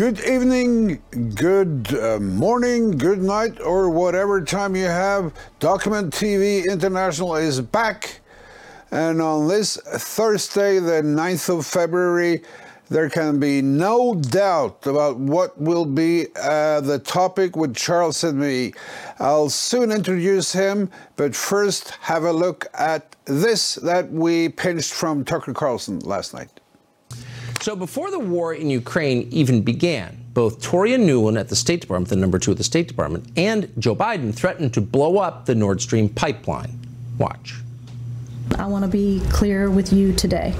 Good evening, good uh, morning, good night, or whatever time you have. Document TV International is back. And on this Thursday, the 9th of February, there can be no doubt about what will be uh, the topic with Charles and me. I'll soon introduce him, but first have a look at this that we pinched from Tucker Carlson last night. So before the war in Ukraine even began, both Toria Nuland at the State Department, the number two at the State Department, and Joe Biden threatened to blow up the Nord Stream pipeline. Watch. I want to be clear with you today.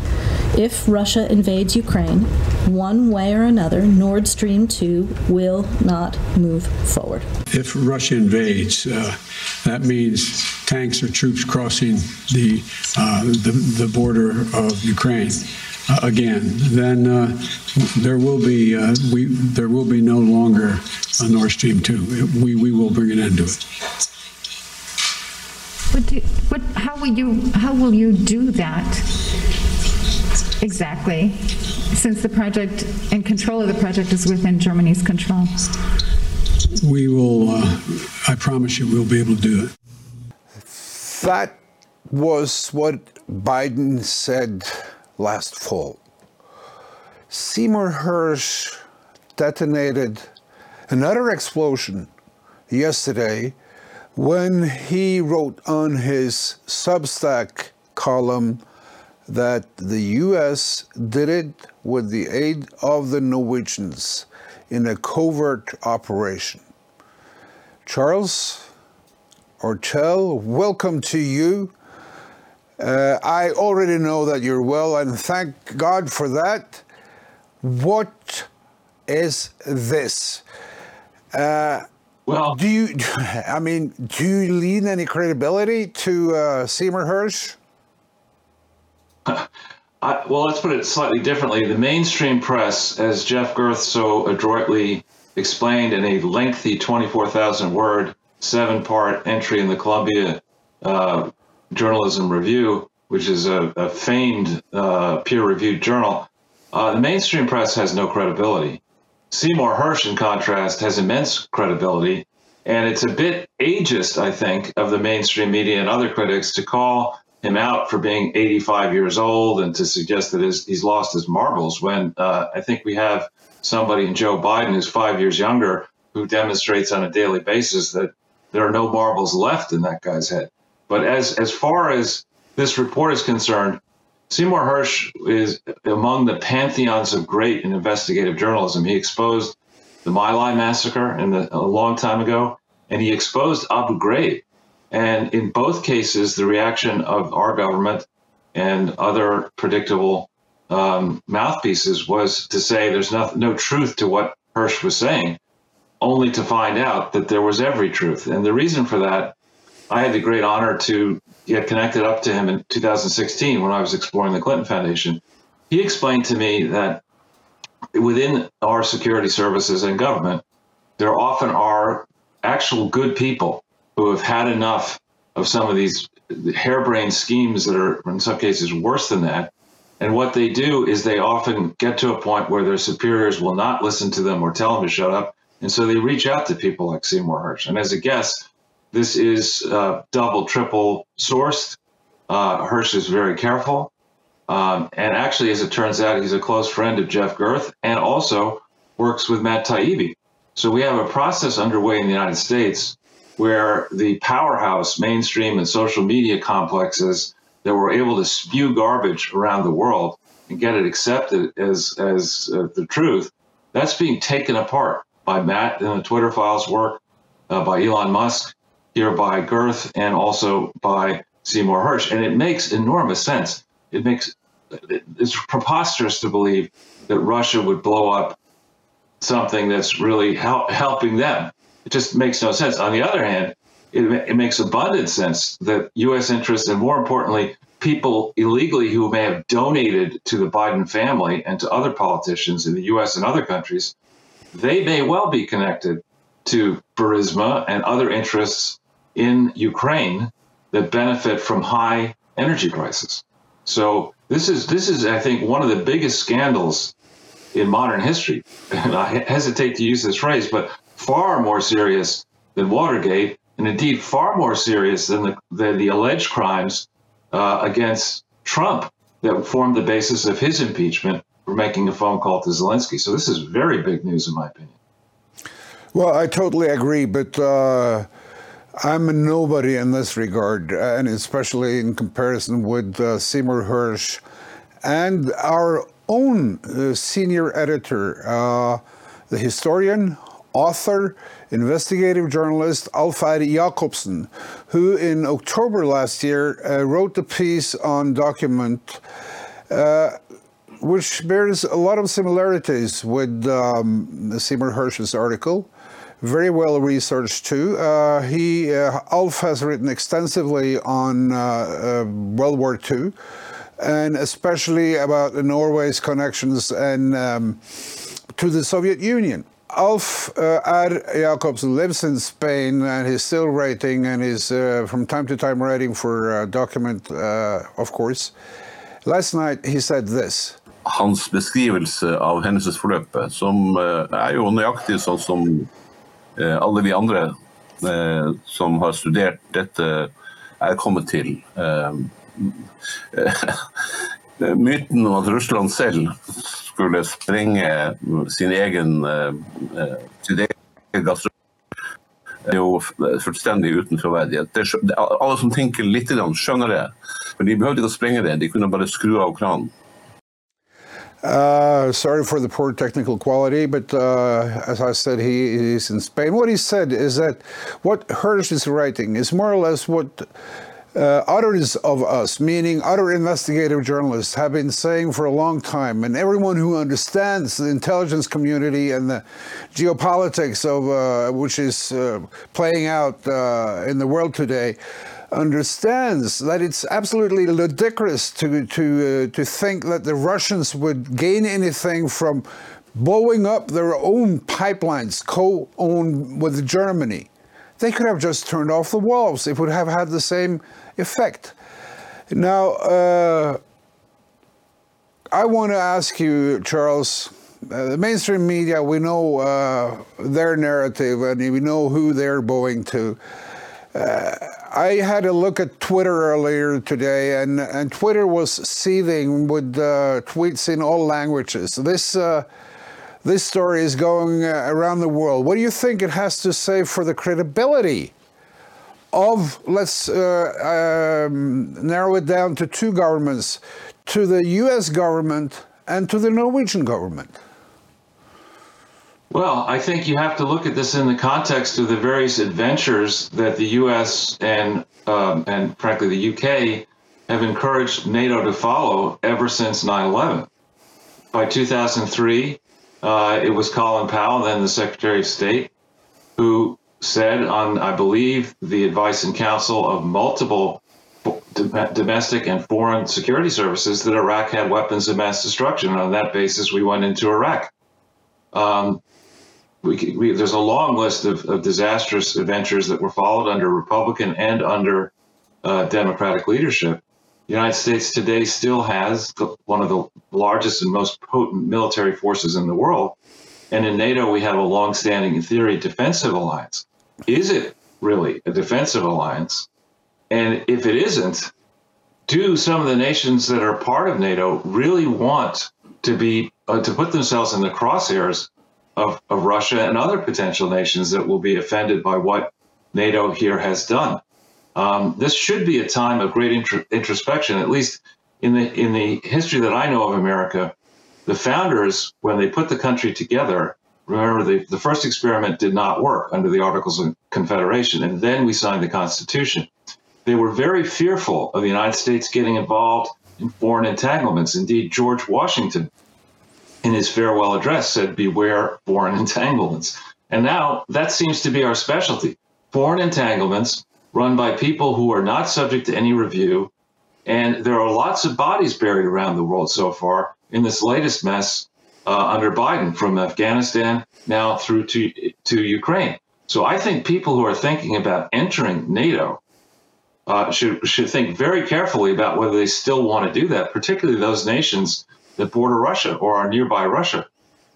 If Russia invades Ukraine, one way or another, Nord Stream 2 will not move forward. If Russia invades, uh, that means tanks or troops crossing the, uh, the, the border of Ukraine again, then uh, there will be uh, we there will be no longer a Nord Stream two. We we will bring an end to it. What do, what, how will you, how will you do that exactly? Since the project and control of the project is within Germany's control. We will, uh, I promise you, we'll be able to do it. That was what Biden said last fall. Seymour Hersh detonated another explosion yesterday when he wrote on his Substack column that the US did it with the aid of the Norwegians in a covert operation. Charles Ortel, welcome to you. Uh, I already know that you're well, and thank God for that. What is this? Uh, well, do you? I mean, do you lean any credibility to uh, Seymour Hersh? I, well, let's put it slightly differently. The mainstream press, as Jeff Gerth so adroitly explained in a lengthy 24,000 word, seven part entry in the Columbia uh, Journalism Review, which is a, a famed uh, peer reviewed journal, uh, the mainstream press has no credibility. Seymour Hersh, in contrast, has immense credibility. And it's a bit ageist, I think, of the mainstream media and other critics to call him out for being 85 years old and to suggest that his, he's lost his marbles when uh, I think we have somebody in Joe Biden who's five years younger who demonstrates on a daily basis that there are no marbles left in that guy's head. But as, as far as this report is concerned, Seymour Hersh is among the pantheons of great in investigative journalism. He exposed the My Lai massacre in the, a long time ago, and he exposed Abu Ghraib. And in both cases, the reaction of our government and other predictable um, mouthpieces was to say there's no, no truth to what Hersh was saying, only to find out that there was every truth. And the reason for that, I had the great honor to get connected up to him in 2016 when I was exploring the Clinton Foundation. He explained to me that within our security services and government, there often are actual good people who have had enough of some of these harebrained schemes that are, in some cases, worse than that. And what they do is they often get to a point where their superiors will not listen to them or tell them to shut up. And so they reach out to people like Seymour Hersh. And as a guest, this is uh, double, triple sourced. Uh, Hersh is very careful. Um, and actually, as it turns out, he's a close friend of Jeff Gerth and also works with Matt Taibbi. So we have a process underway in the United States where the powerhouse mainstream and social media complexes that were able to spew garbage around the world and get it accepted as as uh, the truth, that's being taken apart by Matt and the Twitter files work, uh, by Elon Musk, here by Gerth, and also by Seymour Hersh. And it makes enormous sense. It makes it's preposterous to believe that Russia would blow up something that's really help, helping them. It just makes no sense. On the other hand, it, it makes abundant sense that U.S. interests and, more importantly, people illegally who may have donated to the Biden family and to other politicians in the U.S. and other countries, they may well be connected to Burisma and other interests in Ukraine that benefit from high energy prices. So this is this is I think one of the biggest scandals in modern history. And I hesitate to use this phrase, but far more serious than Watergate, and indeed far more serious than the, than the alleged crimes uh, against Trump that formed the basis of his impeachment for making a phone call to Zelensky. So this is very big news, in my opinion. Well, I totally agree, but uh, I'm a nobody in this regard, and especially in comparison with uh, Seymour Hersh and our own uh, senior editor, uh, the historian, author, investigative journalist Alf Eide Jacobsen, who in October last year uh, wrote the piece on Document, uh, which bears a lot of similarities with um, Seymour Hersh's article. Very well researched too. Uh, he uh, Alf has written extensively on uh, uh, World War II, and especially about Norway's connections and um, to the Soviet Union. Alf uh, Eide Jacobsen lives in Spain and he's still writing and is uh, from time to time writing for Document, uh, of course. Last night he said this. Hans beskrivelse av hendelsesforløpet, som er jo nøyaktig sånn som alle vi andre eh, som har studert dette, er kommet til. Eh, myten om at Russland selv skulle sprenge sin egen, eh, sin egen gassrør er jo fullstendig uten troverdighet. Det det- Alle som tenker litt, skjønner det. For De behøvde ikke å sprenge det, de kunne bare skru av kranen. Uh, sorry for the poor technical quality, but uh, as I said, he is in Spain. What he said is that what Hersh is writing is more or less what uh, others of us, meaning other investigative journalists, have been saying for a long time. And everyone who understands the intelligence community and the geopolitics of uh, which is uh, playing out uh, in the world today understands that it's absolutely ludicrous to to uh, to think that the Russians would gain anything from blowing up their own pipelines co-owned with Germany. They could have just turned off the valves. It would have had the same effect. Now, uh, I want to ask you, Charles. Uh, the mainstream media, we know uh, their narrative and we know who they're bowing to. Uh, I had a look at Twitter earlier today, and, and Twitter was seething with uh, tweets in all languages. This uh, this story is going uh, around the world. What do you think it has to say for the credibility of? Let's uh, um, narrow it down to two governments: to the U.S. government and to the Norwegian government. Well, I think you have to look at this in the context of the various adventures that the U.S. and um, and frankly the UK have encouraged NATO to follow ever since 9/11. By 2003, uh, it was Colin Powell, then the Secretary of State, who said, on I believe the advice and counsel of multiple domestic and foreign security services, that Iraq had weapons of mass destruction. And on that basis, we went into Iraq. Um, we, we, there's a long list of, of disastrous adventures that were followed under Republican and under uh, Democratic leadership. The United States today still has one of the largest and most potent military forces in the world. And in NATO, we have a long-standing, in theory, defensive alliance. Is it really a defensive alliance? And if it isn't, do some of the nations that are part of NATO really want to be uh, to put themselves in the crosshairs of, of Russia and other potential nations that will be offended by what NATO here has done? Um, this should be a time of great intro- introspection, at least in the in the history that I know of America. The founders, when they put the country together, remember the, the first experiment did not work under the Articles of Confederation, and then we signed the Constitution. They were very fearful of the United States getting involved in foreign entanglements. Indeed, George Washington, in his farewell address, said, Beware foreign entanglements. And now that seems to be our specialty foreign entanglements run by people who are not subject to any review. And there are lots of bodies buried around the world so far in this latest mess uh, under Biden, from Afghanistan now through to, to Ukraine. So I think people who are thinking about entering NATO uh, should should think very carefully about whether they still want to do that, particularly those nations that border Russia or are nearby Russia.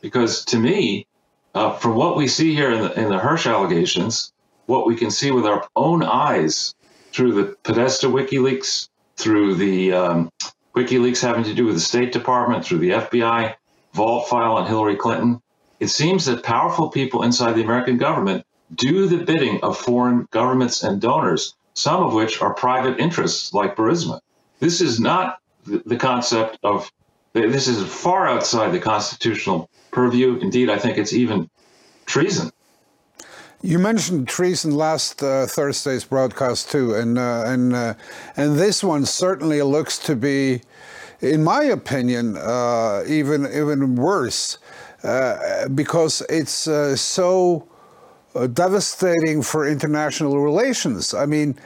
because to me, uh, from what we see here in the, in the Hersh allegations, what we can see with our own eyes through the Podesta WikiLeaks, through the um, WikiLeaks having to do with the State Department, through the FBI vault file on Hillary Clinton, it seems that powerful people inside the American government do the bidding of foreign governments and donors, some of which are private interests like Burisma. This is not the, the concept of, this is far outside the constitutional purview. Indeed, I think it's even treason. You mentioned treason last uh, Thursday's broadcast too, and uh, and uh, and this one certainly looks to be, in my opinion, uh, even even worse, uh, because it's uh, so devastating for international relations. I mean.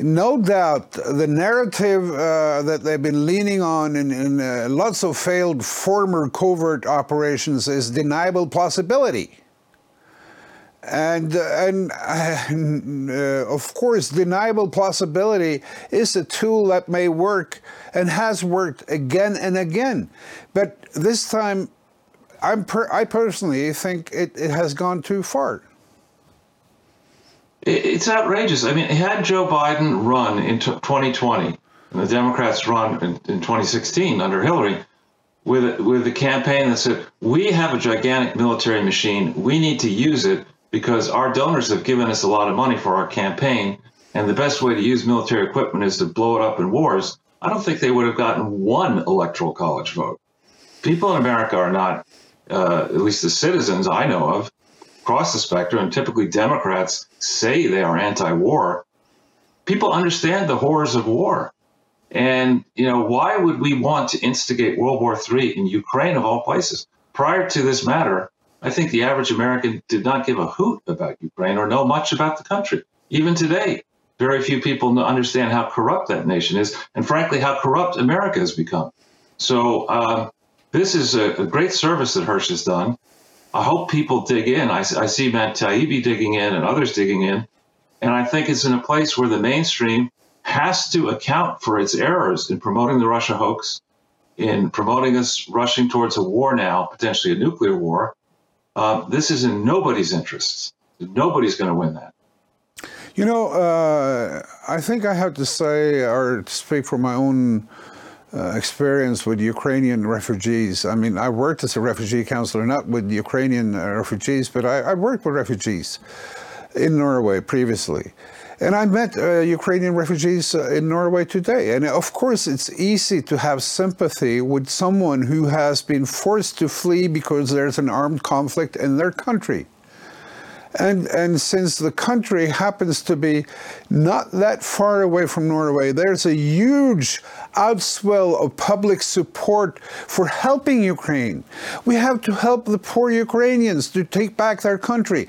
No doubt, the narrative uh, that they've been leaning on in, in uh, lots of failed former covert operations is deniable plausibility and and uh, uh of course deniable plausibility is a tool that may work and has worked again and again. But this time i'm per- i personally think it, it has gone too far it's outrageous. I mean had joe biden run in 2020 and the democrats run in, in 2016 under hillary with with a campaign that said we have a gigantic military machine. We need to use it because our donors have given us a lot of money for our campaign, and the best way to use military equipment is to blow it up in wars, I don't think they would have gotten one electoral college vote. People in America are not, uh, at least the citizens I know of, across the spectrum, and typically Democrats say they are anti war. People understand the horrors of war. And, you know, why would we want to instigate World War III in Ukraine, of all places? Prior to this matter, I think the average American did not give a hoot about Ukraine or know much about the country. Even today, very few people understand how corrupt that nation is, and frankly, how corrupt America has become. So, uh, this is a, a, great service that Hersh has done. I hope people dig in. I, I see Matt Taibbi digging in and others digging in. And I think it's in a place where the mainstream has to account for its errors in promoting the Russia hoax, in promoting us rushing towards a war now, potentially a nuclear war, uh, this is in nobody's interests. Nobody's going to win that. You know, uh, I think I have to say, or speak for my own uh, experience with Ukrainian refugees. I mean, I worked as a refugee counselor, not with Ukrainian uh, refugees, but I, I worked with refugees in Norway previously. And I met uh, Ukrainian refugees uh, in Norway today. And of course, it's easy to have sympathy with someone who has been forced to flee because there's an armed conflict in their country. And, and since the country happens to be not that far away from Norway, there's a huge outswell of public support for helping Ukraine. We have to help the poor Ukrainians to take back their country.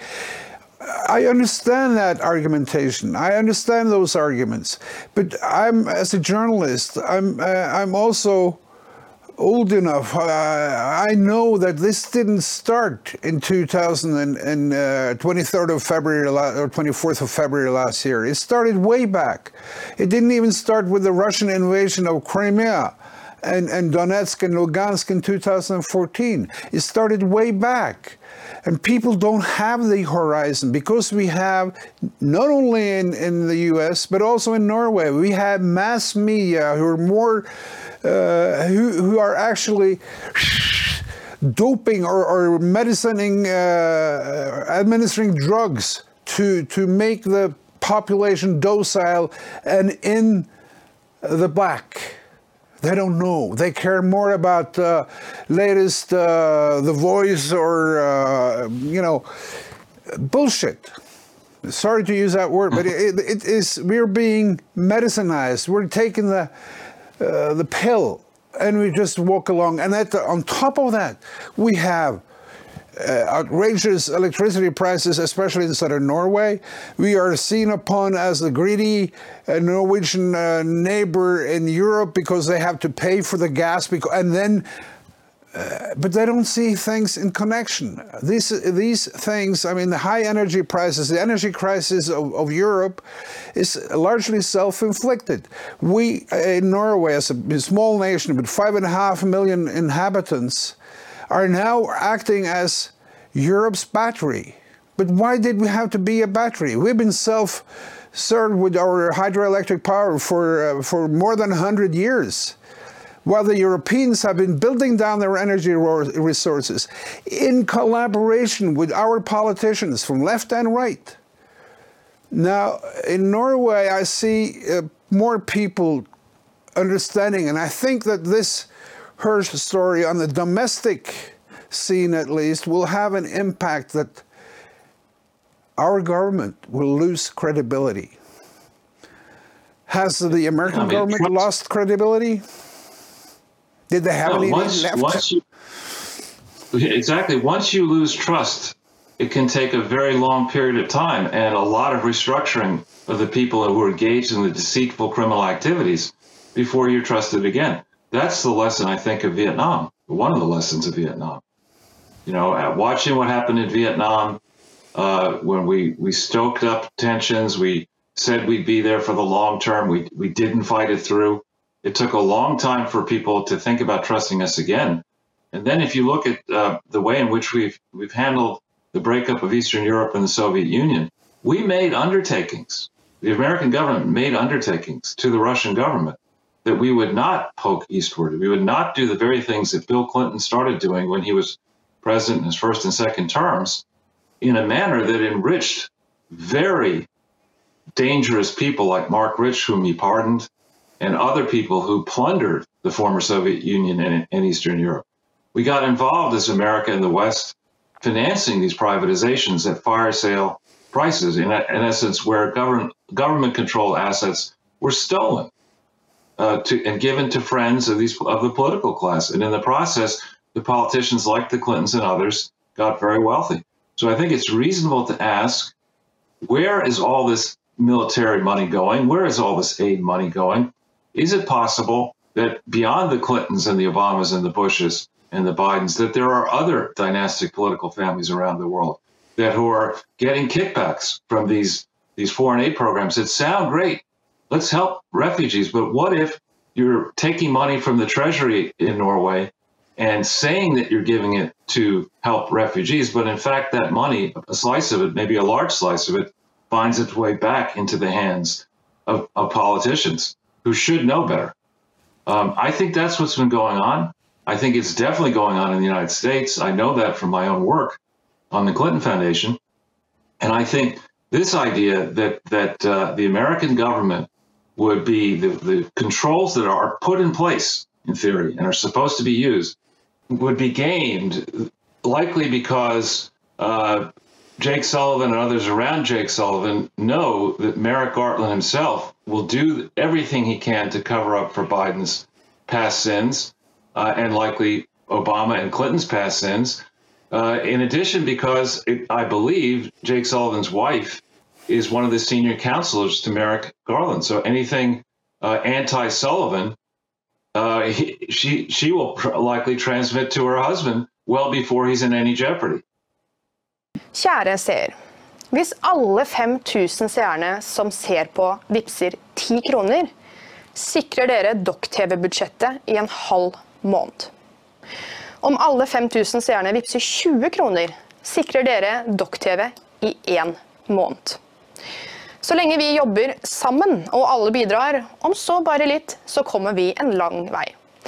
I understand that argumentation. I understand those arguments, but I'm as a journalist. I'm uh, I'm also old enough. Uh, I know that this didn't start in 2000 and, uh, 23rd of February or 24th of February last year. It started way back. It didn't even start with the Russian invasion of Crimea and, and Donetsk and Lugansk in 2014. It started way back. And people don't have the horizon because we have, not only in, in the US, but also in Norway, we have mass media who are more, uh, who, who are actually doping or, or medicining, uh, administering drugs to, to make the population docile and in the black. They don't know. They care more about uh, latest uh, The Voice or uh, you know bullshit. Sorry to use that word, but it, it is. We're being medicinized. We're taking the uh, the pill, and we just walk along. And at the, on top of that, we have uh, outrageous electricity prices, especially in southern Norway. We are seen upon as the greedy uh, Norwegian uh, neighbor in Europe because they have to pay for the gas, because, and then. But they don't see things in connection. These these things, I mean, the high energy prices, the energy crisis of, of Europe, is largely self-inflicted. We in Norway, as a small nation with five and a half million inhabitants, are now acting as Europe's battery. But why did we have to be a battery? We've been self served with our hydroelectric power for, uh, for more than 100 years while the Europeans have been building down their energy resources in collaboration with our politicians from left and right. Now, in Norway, I see uh, more people understanding, and I think that this Hersh story on the domestic scene, at least, will have an impact that our government will lose credibility. Has the American I mean, government lost credibility? Did they have no, any once, left? Once you, exactly. Once you lose trust, it can take a very long period of time and a lot of restructuring of the people who are engaged in the deceitful criminal activities before you're trusted again. That's the lesson I think of Vietnam. One of the lessons of Vietnam. You know, watching what happened in Vietnam uh, when we we stoked up tensions, we said we'd be there for the long term. We we didn't fight it through it took a long time for people to think about trusting us again. And then if you look at uh, the way in which we've we've handled the breakup of Eastern Europe and the Soviet Union, we made undertakings. The American government made undertakings to the Russian government that we would not poke eastward. We would not do the very things that Bill Clinton started doing when he was president in his first and second terms in a manner that enriched very dangerous people like Marc Rich, whom he pardoned, and other people who plundered the former Soviet Union and, and Eastern Europe. We got involved as America and the West financing these privatizations at fire sale prices, in, in essence, where government government controlled assets were stolen uh, to, and given to friends of these of the political class. And in the process, the politicians like the Clintons and others got very wealthy. So I think it's reasonable to ask, where is all this military money going? Where is all this aid money going? Is it possible that beyond the Clintons and the Obamas and the Bushes and the Bidens, that there are other dynastic political families around the world that who are getting kickbacks from these these foreign aid programs that sound great. Let's help refugees, but what if you're taking money from the treasury in Norway and saying that you're giving it to help refugees, but in fact that money, a slice of it, maybe a large slice of it, finds its way back into the hands of, of politicians who should know better. Um, I think that's what's been going on. I think it's definitely going on in the United States. I know that from my own work on the Clinton Foundation, and I think this idea that that uh, the American government would be the, the controls that are put in place in theory and are supposed to be used would be gamed likely because uh, Jake Sullivan and others around Jake Sullivan know that Merrick Garland himself will do everything he can to cover up for Biden's past sins uh, and likely Obama and Clinton's past sins. Uh, in addition, because it, I believe Jake Sullivan's wife is one of the senior counselors to Merrick Garland. So anything uh, anti-Sullivan, uh, she she will pr- likely transmit to her husband well before he's in any jeopardy. Kjære seer. Hvis alle 5000 seerne som ser på, vippser 10 kroner, sikrer dere Dokk-TV-budsjettet i en halv måned. Om alle 5000 seerne vippser 20 kroner, sikrer dere Dokk-TV i én måned. Så lenge vi jobber sammen og alle bidrar, om så bare litt, så kommer vi en lang vei.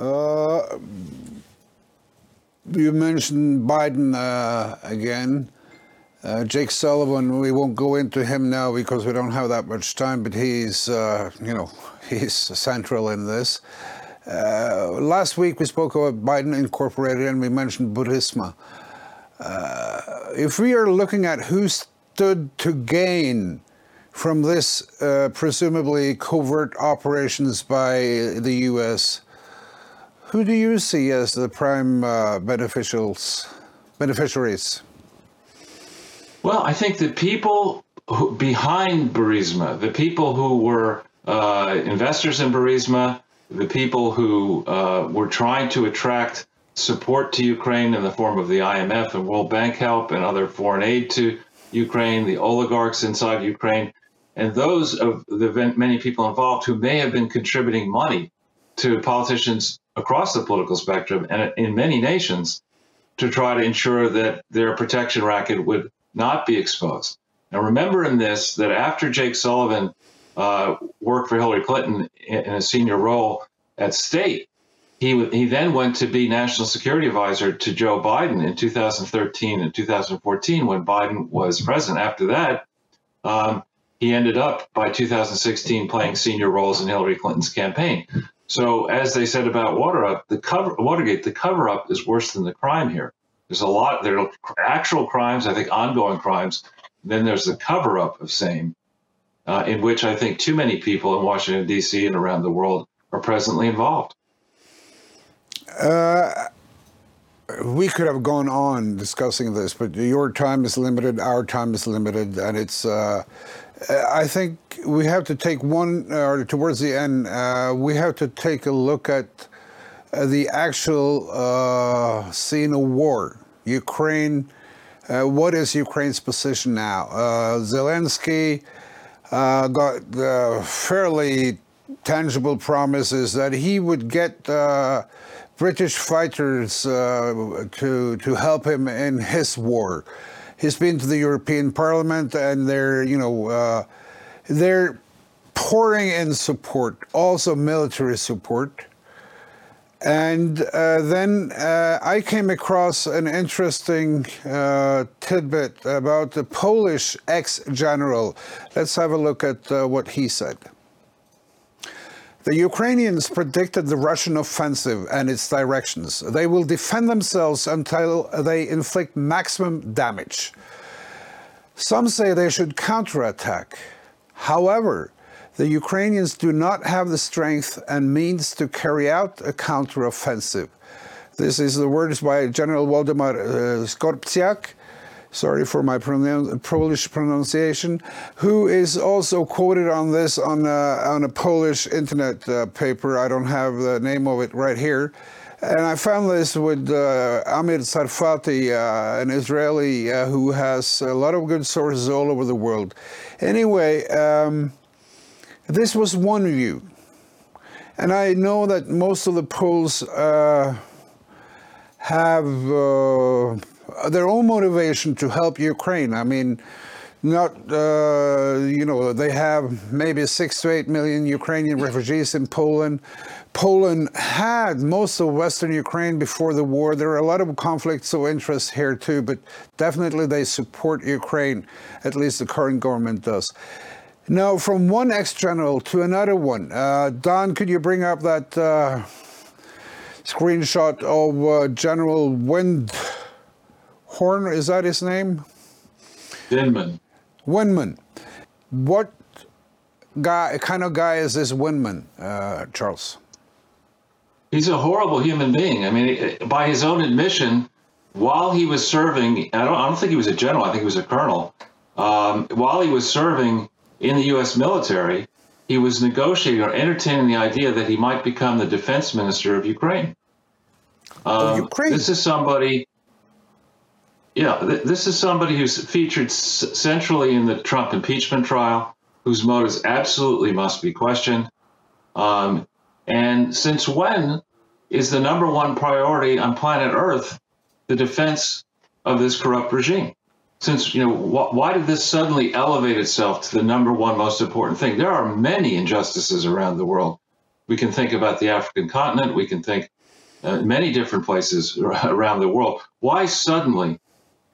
Uh, you mentioned Biden uh, again. Uh, Jake Sullivan, we won't go into him now because we don't have that much time, but he's, uh, you know, he's central in this. Uh, last week we spoke about Biden Incorporated and we mentioned Burisma. Uh, if we are looking at who stood to gain from this presumably covert operations by the U.S., who do you see as the prime uh, beneficiaries? Well, I think the people who, behind Burisma, the people who were uh, investors in Burisma, the people who uh, were trying to attract support to Ukraine in the form of the IMF and World Bank help and other foreign aid to Ukraine, the oligarchs inside Ukraine, and those of the many people involved who may have been contributing money to politicians across the political spectrum and in many nations to try to ensure that their protection racket would not be exposed. Now, remember in this that after Jake Sullivan uh, worked for Hillary Clinton in a senior role at state, he, he then went to be national security advisor to Joe Biden in 2013 and 2014 when Biden was president. After that, um, he ended up by 2016 playing senior roles in Hillary Clinton's campaign. So, as they said about Watergate, the cover, Watergate, the cover up is worse than the crime here. There's a lot. There are actual crimes, I think, ongoing crimes. Then there's the cover up of same, uh, in which I think too many people in Washington D.C. and around the world are presently involved. Uh, we could have gone on discussing this, but your time is limited, our time is limited, and it's. Uh, I think we have to take one, or towards the end, uh, we have to take a look at uh, the actual uh, scene of war. Ukraine, uh, what is Ukraine's position now? Uh, Zelensky uh, got fairly tangible promises that he would get British fighters uh, to to help him in his war. He's been to the European Parliament, and they're you know uh, they're pouring in support, also military support. And uh, then uh, I came across an interesting uh, tidbit about the Polish ex general. Let's have a look at uh, what he said. The Ukrainians predicted the Russian offensive and its directions. They will defend themselves until they inflict maximum damage. Some say they should counterattack. However, the Ukrainians do not have the strength and means to carry out a counteroffensive. This is the words by General Waldemar uh, sorry for my Polish pronunciation, who is also quoted on this on a, on a Polish internet uh, paper. I don't have the name of it right here. And I found this with uh, Amir Tsarfati, uh, an Israeli uh, who has a lot of good sources all over the world. Anyway, um, this was one view. And I know that most of the Poles uh, have uh, their own motivation to help Ukraine. I mean, not, uh, you know, they have maybe six to eight million Ukrainian refugees in Poland. Poland had most of Western Ukraine before the war. There are a lot of conflicts of interest here too, but definitely they support Ukraine, at least the current government does. Now, from one ex general to another one, uh, Don, could you bring up that uh, screenshot of uh, General Wind? Horn, is that his name? Winman. Winman. What guy, kind of guy is this Winman, uh, Charles? He's a horrible human being. I mean, by his own admission, while he was serving, I don't, I don't think he was a general, I think he was a colonel. Um, while he was serving in the U.S. military, he was negotiating or entertaining the idea that he might become the defense minister of Ukraine. Um, Ukraine. This is somebody yeah, th- this is somebody who's featured centrally in the Trump impeachment trial, whose motives absolutely must be questioned. Um, and since when is the number one priority on planet Earth the defense of this corrupt regime? Since, you know, wh- why did this suddenly elevate itself to the number one most important thing? There are many injustices around the world. We can think about the African continent, we can think uh, many different places around the world. Why suddenly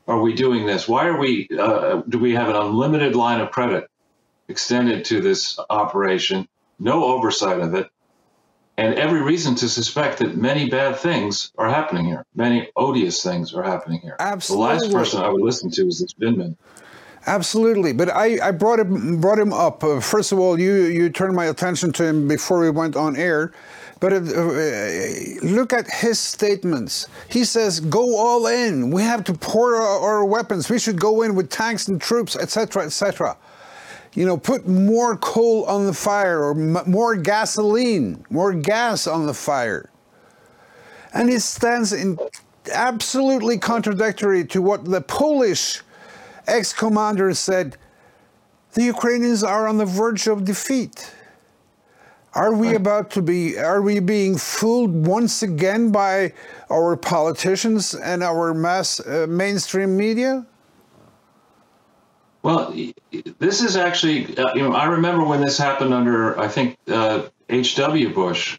are we doing this? Why are we? Uh, do we have an unlimited line of credit extended to this operation? No oversight of it, and every reason to suspect that many bad things are happening here. Many odious things are happening here. Absolutely. The last person I would listen to is this Vindman. Absolutely, but I, I brought him brought him up. Uh, first of all, you you turned my attention to him before we went on air, but uh, look at his statements. He says, "Go all in. We have to pour our, our weapons. We should go in with tanks and troops, etc., etc." You know, put more coal on the fire or more gasoline, more gas on the fire, and it stands in absolutely contradictory to what the Polish ex commander said the Ukrainians are on the verge of defeat. Are we about to be, are we being fooled once again by our politicians and our mass uh, mainstream media? Well, this is actually, uh, you know, I remember when this happened under, I think, H.W. Uh, Bush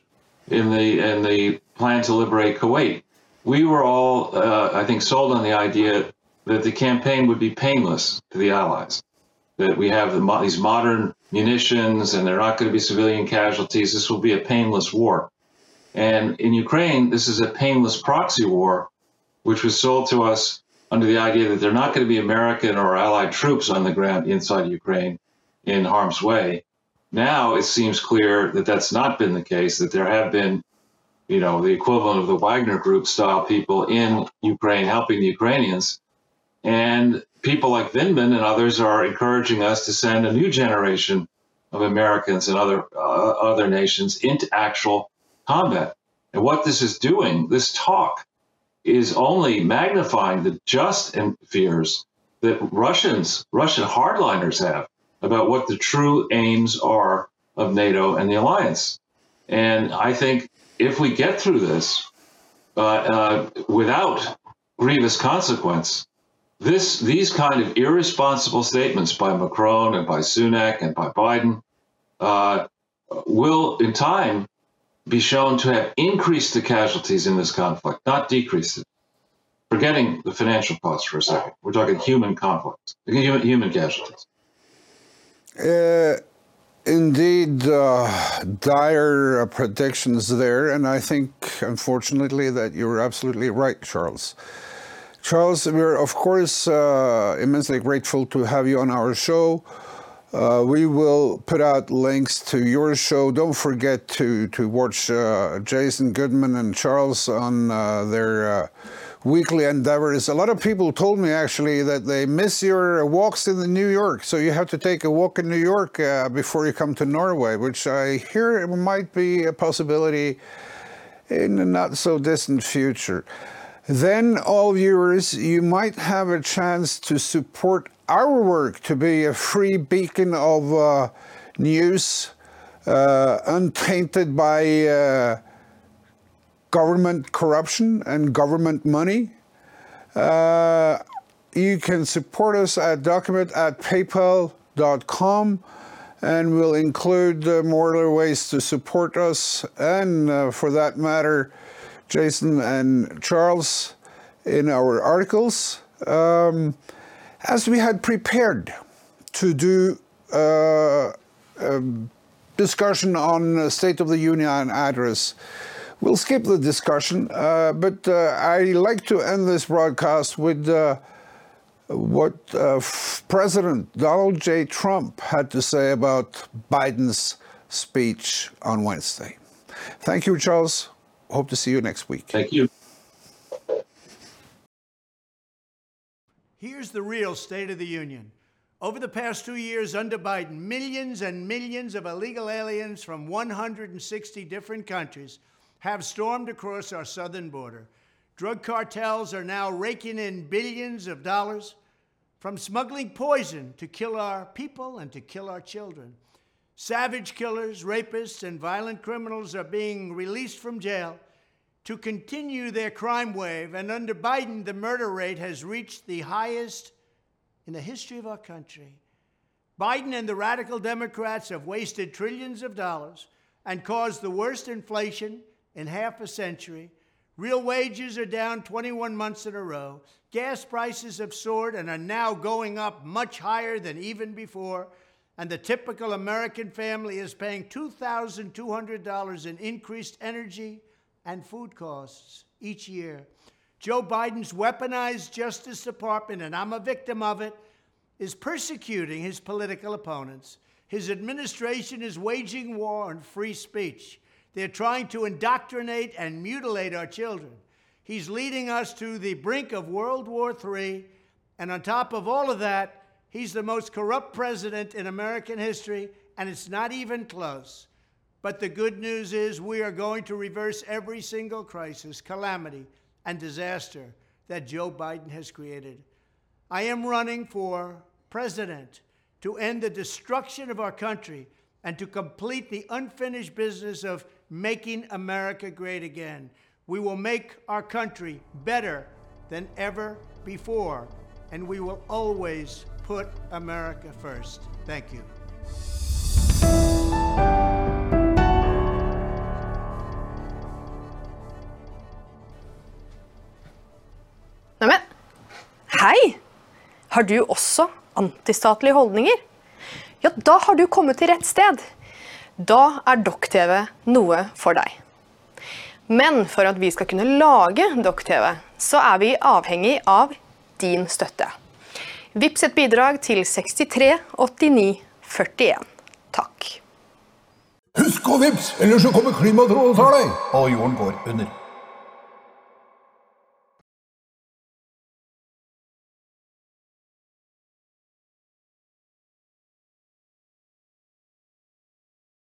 in the, in the plan to liberate Kuwait. We were all, uh, I think, sold on the idea that the campaign would be painless to the Allies, that we have the, these modern munitions and there are not going to be civilian casualties. This will be a painless war. And in Ukraine, this is a painless proxy war, which was sold to us under the idea that there are not going to be American or Allied troops on the ground inside Ukraine in harm's way. Now it seems clear that that's not been the case, that there have been, you know, the equivalent of the Wagner Group style people in Ukraine helping the Ukrainians. And people like Vindman and others are encouraging us to send a new generation of Americans and other uh, other nations into actual combat. And what this is doing, this talk, is only magnifying the just and fears that Russians, Russian hardliners have about what the true aims are of NATO and the alliance. And I think if we get through this uh, uh, without grievous consequence, this these kind of irresponsible statements by Macron and by Sunak and by Biden uh, will, in time, be shown to have increased the casualties in this conflict, not decreased it. Forgetting the financial cost for a second, we're talking human conflict, human, human casualties. Uh, indeed, uh, dire predictions there, and I think, unfortunately, that you're absolutely right, Charles. Charles, we're of course uh, immensely grateful to have you on our show. Uh, we will put out links to your show. Don't forget to to watch uh, Jason Goodman and Charles on uh, their uh, weekly endeavors. A lot of people told me actually that they miss your walks in New York, so you have to take a walk in New York uh, before you come to Norway, which I hear might be a possibility in the not so distant future then all viewers, you might have a chance to support our work to be a free beacon of uh, news, uh, untainted by uh, government corruption and government money. Uh, you can support us at document at paypal.com and we'll include uh, more ways to support us and, uh, for that matter, Jason and Charles in our articles, um, as we had prepared to do uh, a discussion on State of the Union address. We'll skip the discussion, uh, but uh, I like to end this broadcast with uh, what uh, President Donald J. Trump had to say about Biden's speech on Wednesday. Thank you, Charles. Hope to see you next week. Thank you. Here's the real State of the Union. Over the past two years under Biden, millions and millions of illegal aliens from 160 different countries have stormed across our southern border. Drug cartels are now raking in billions of dollars from smuggling poison to kill our people and to kill our children. Savage killers, rapists, and violent criminals are being released from jail to continue their crime wave. And under Biden, the murder rate has reached the highest in the history of our country. Biden and the radical Democrats have wasted trillions of dollars and caused the worst inflation in half a century. Real wages are down 21 months in a row. Gas prices have soared and are now going up much higher than even before and the typical American family is paying $2,200 in increased energy and food costs each year. Joe Biden's weaponized Justice Department, and I'm a victim of it, is persecuting his political opponents. His administration is waging war on free speech. They're trying to indoctrinate and mutilate our children. He's leading us to the brink of World War III. And on top of all of that, he's the most corrupt president in American history, and it's not even close. But the good news is we are going to reverse every single crisis, calamity, and disaster that Joe Biden has created. I am running for president to end the destruction of our country and to complete the unfinished business of making America great again. We will make our country better than ever before, and we will always put America first. Thank you. Neimen, hei! Har du også antistatlige holdninger? Ja, da har du kommet til rett sted. Da er Dokk-TV noe for deg. Men for at vi skal kunne lage Dokk-TV, så er vi avhengig av din støtte. Vips et bidrag til 63 89 41. Takk. Husk å vips, ellers så kommer klimatrollet og tar deg! Og jorden går under.